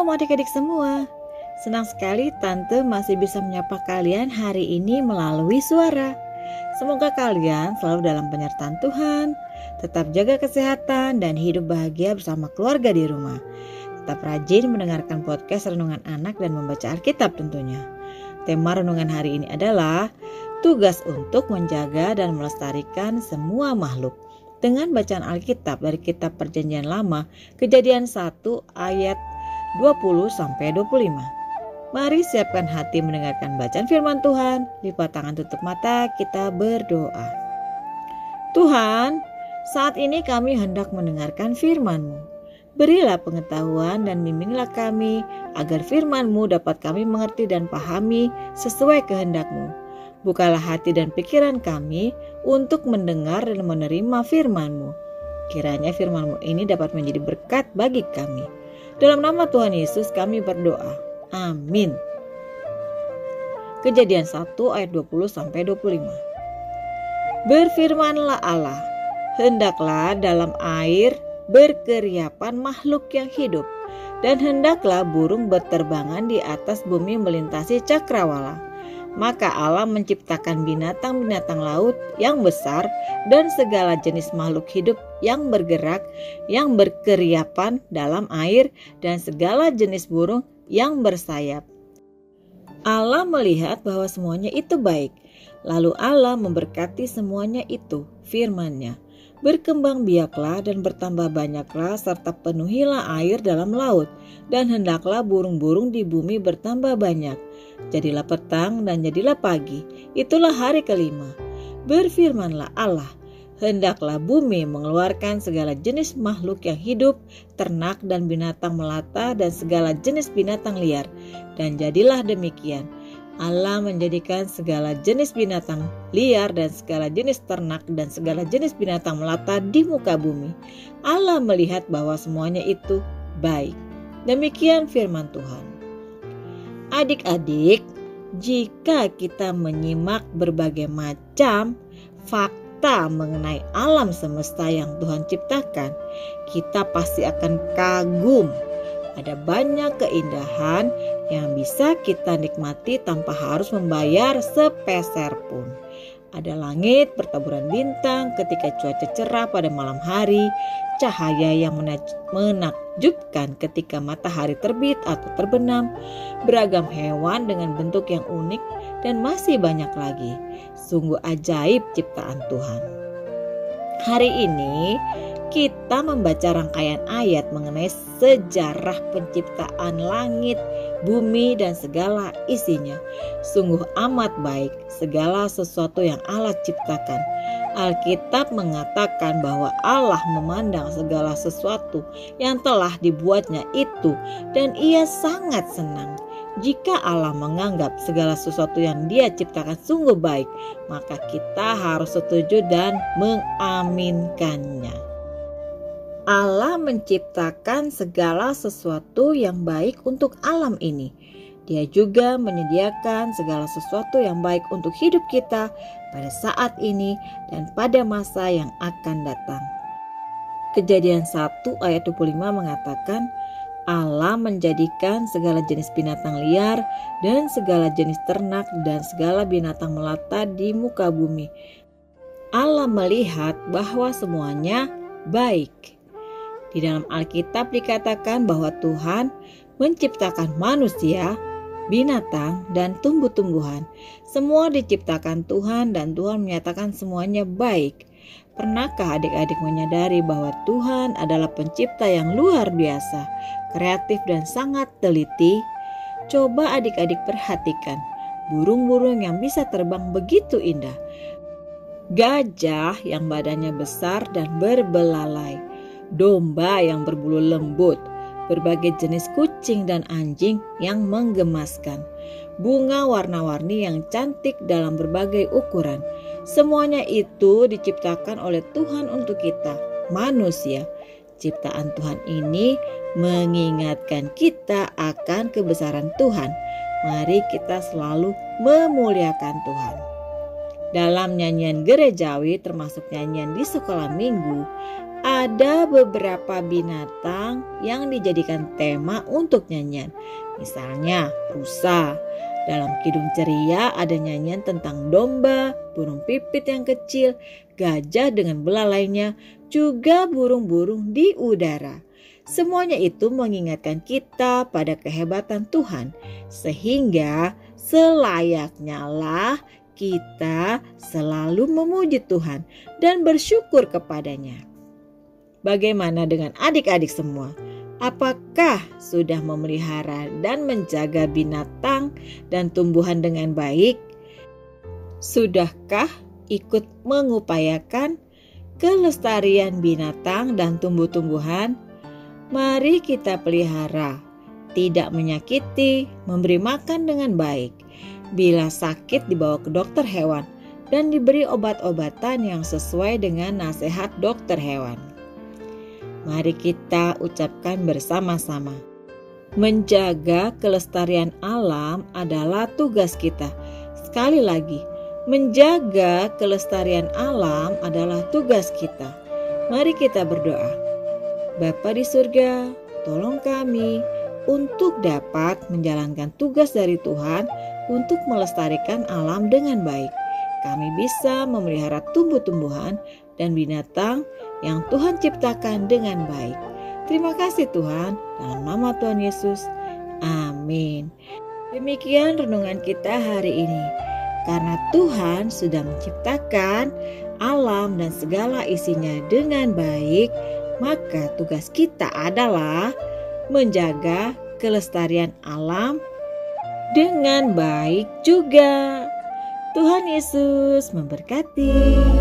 Shalom adik-adik semua. Senang sekali Tante masih bisa menyapa kalian hari ini melalui suara. Semoga kalian selalu dalam penyertaan Tuhan, tetap jaga kesehatan dan hidup bahagia bersama keluarga di rumah. Tetap rajin mendengarkan podcast Renungan Anak dan membaca Alkitab tentunya. Tema renungan hari ini adalah tugas untuk menjaga dan melestarikan semua makhluk dengan bacaan Alkitab dari kitab Perjanjian Lama, Kejadian 1 ayat 20 sampai 25. Mari siapkan hati mendengarkan bacaan firman Tuhan. Lipat tangan tutup mata, kita berdoa. Tuhan, saat ini kami hendak mendengarkan firman-Mu. Berilah pengetahuan dan bimbinglah kami agar firman-Mu dapat kami mengerti dan pahami sesuai kehendak-Mu. Bukalah hati dan pikiran kami untuk mendengar dan menerima firman-Mu. Kiranya firman-Mu ini dapat menjadi berkat bagi kami. Dalam nama Tuhan Yesus kami berdoa. Amin. Kejadian 1 ayat 20 sampai 25. Berfirmanlah Allah, hendaklah dalam air berkeriapan makhluk yang hidup dan hendaklah burung berterbangan di atas bumi melintasi cakrawala maka Allah menciptakan binatang-binatang laut yang besar dan segala jenis makhluk hidup yang bergerak, yang berkeriapan dalam air, dan segala jenis burung yang bersayap. Allah melihat bahwa semuanya itu baik. Lalu Allah memberkati semuanya itu, firman-Nya. Berkembang biaklah dan bertambah banyaklah serta penuhilah air dalam laut dan hendaklah burung-burung di bumi bertambah banyak. Jadilah petang dan jadilah pagi, itulah hari kelima. Berfirmanlah Allah, hendaklah bumi mengeluarkan segala jenis makhluk yang hidup, ternak dan binatang melata dan segala jenis binatang liar. Dan jadilah demikian. Allah menjadikan segala jenis binatang liar dan segala jenis ternak dan segala jenis binatang melata di muka bumi. Allah melihat bahwa semuanya itu baik. Demikian firman Tuhan. Adik-adik, jika kita menyimak berbagai macam fakta mengenai alam semesta yang Tuhan ciptakan, kita pasti akan kagum ada banyak keindahan yang bisa kita nikmati tanpa harus membayar sepeser pun. Ada langit bertaburan bintang ketika cuaca cerah pada malam hari, cahaya yang menakjubkan ketika matahari terbit atau terbenam, beragam hewan dengan bentuk yang unik, dan masih banyak lagi. Sungguh ajaib ciptaan Tuhan. Hari ini kita membaca rangkaian ayat mengenai sejarah penciptaan langit, bumi, dan segala isinya. Sungguh amat baik segala sesuatu yang Allah ciptakan. Alkitab mengatakan bahwa Allah memandang segala sesuatu yang telah dibuatnya itu dan ia sangat senang. Jika Allah menganggap segala sesuatu yang Dia ciptakan sungguh baik, maka kita harus setuju dan mengaminkannya. Allah menciptakan segala sesuatu yang baik untuk alam ini. Dia juga menyediakan segala sesuatu yang baik untuk hidup kita pada saat ini dan pada masa yang akan datang. Kejadian 1 ayat 25 mengatakan, Allah menjadikan segala jenis binatang liar dan segala jenis ternak dan segala binatang melata di muka bumi. Allah melihat bahwa semuanya baik. Di dalam Alkitab dikatakan bahwa Tuhan menciptakan manusia, binatang, dan tumbuh-tumbuhan. Semua diciptakan Tuhan dan Tuhan menyatakan semuanya baik. Pernahkah adik-adik menyadari bahwa Tuhan adalah pencipta yang luar biasa, kreatif dan sangat teliti? Coba adik-adik perhatikan burung-burung yang bisa terbang begitu indah. Gajah yang badannya besar dan berbelalai domba yang berbulu lembut, berbagai jenis kucing dan anjing yang menggemaskan, bunga warna-warni yang cantik dalam berbagai ukuran. Semuanya itu diciptakan oleh Tuhan untuk kita, manusia. Ciptaan Tuhan ini mengingatkan kita akan kebesaran Tuhan. Mari kita selalu memuliakan Tuhan. Dalam nyanyian gerejawi termasuk nyanyian di sekolah minggu, ada beberapa binatang yang dijadikan tema untuk nyanyian. Misalnya rusa. Dalam Kidung Ceria ada nyanyian tentang domba, burung pipit yang kecil, gajah dengan belalainya, juga burung-burung di udara. Semuanya itu mengingatkan kita pada kehebatan Tuhan, sehingga selayaknya lah kita selalu memuji Tuhan dan bersyukur kepadanya. Bagaimana dengan adik-adik semua? Apakah sudah memelihara dan menjaga binatang dan tumbuhan dengan baik? Sudahkah ikut mengupayakan kelestarian binatang dan tumbuh-tumbuhan? Mari kita pelihara, tidak menyakiti, memberi makan dengan baik. Bila sakit dibawa ke dokter hewan dan diberi obat-obatan yang sesuai dengan nasihat dokter hewan. Mari kita ucapkan bersama-sama. Menjaga kelestarian alam adalah tugas kita. Sekali lagi, menjaga kelestarian alam adalah tugas kita. Mari kita berdoa. Bapa di surga, tolong kami untuk dapat menjalankan tugas dari Tuhan untuk melestarikan alam dengan baik. Kami bisa memelihara tumbuh-tumbuhan dan binatang yang Tuhan ciptakan dengan baik. Terima kasih Tuhan, dalam nama Tuhan Yesus. Amin. Demikian renungan kita hari ini. Karena Tuhan sudah menciptakan alam dan segala isinya dengan baik, maka tugas kita adalah menjaga kelestarian alam dengan baik juga. Tuhan Yesus memberkati.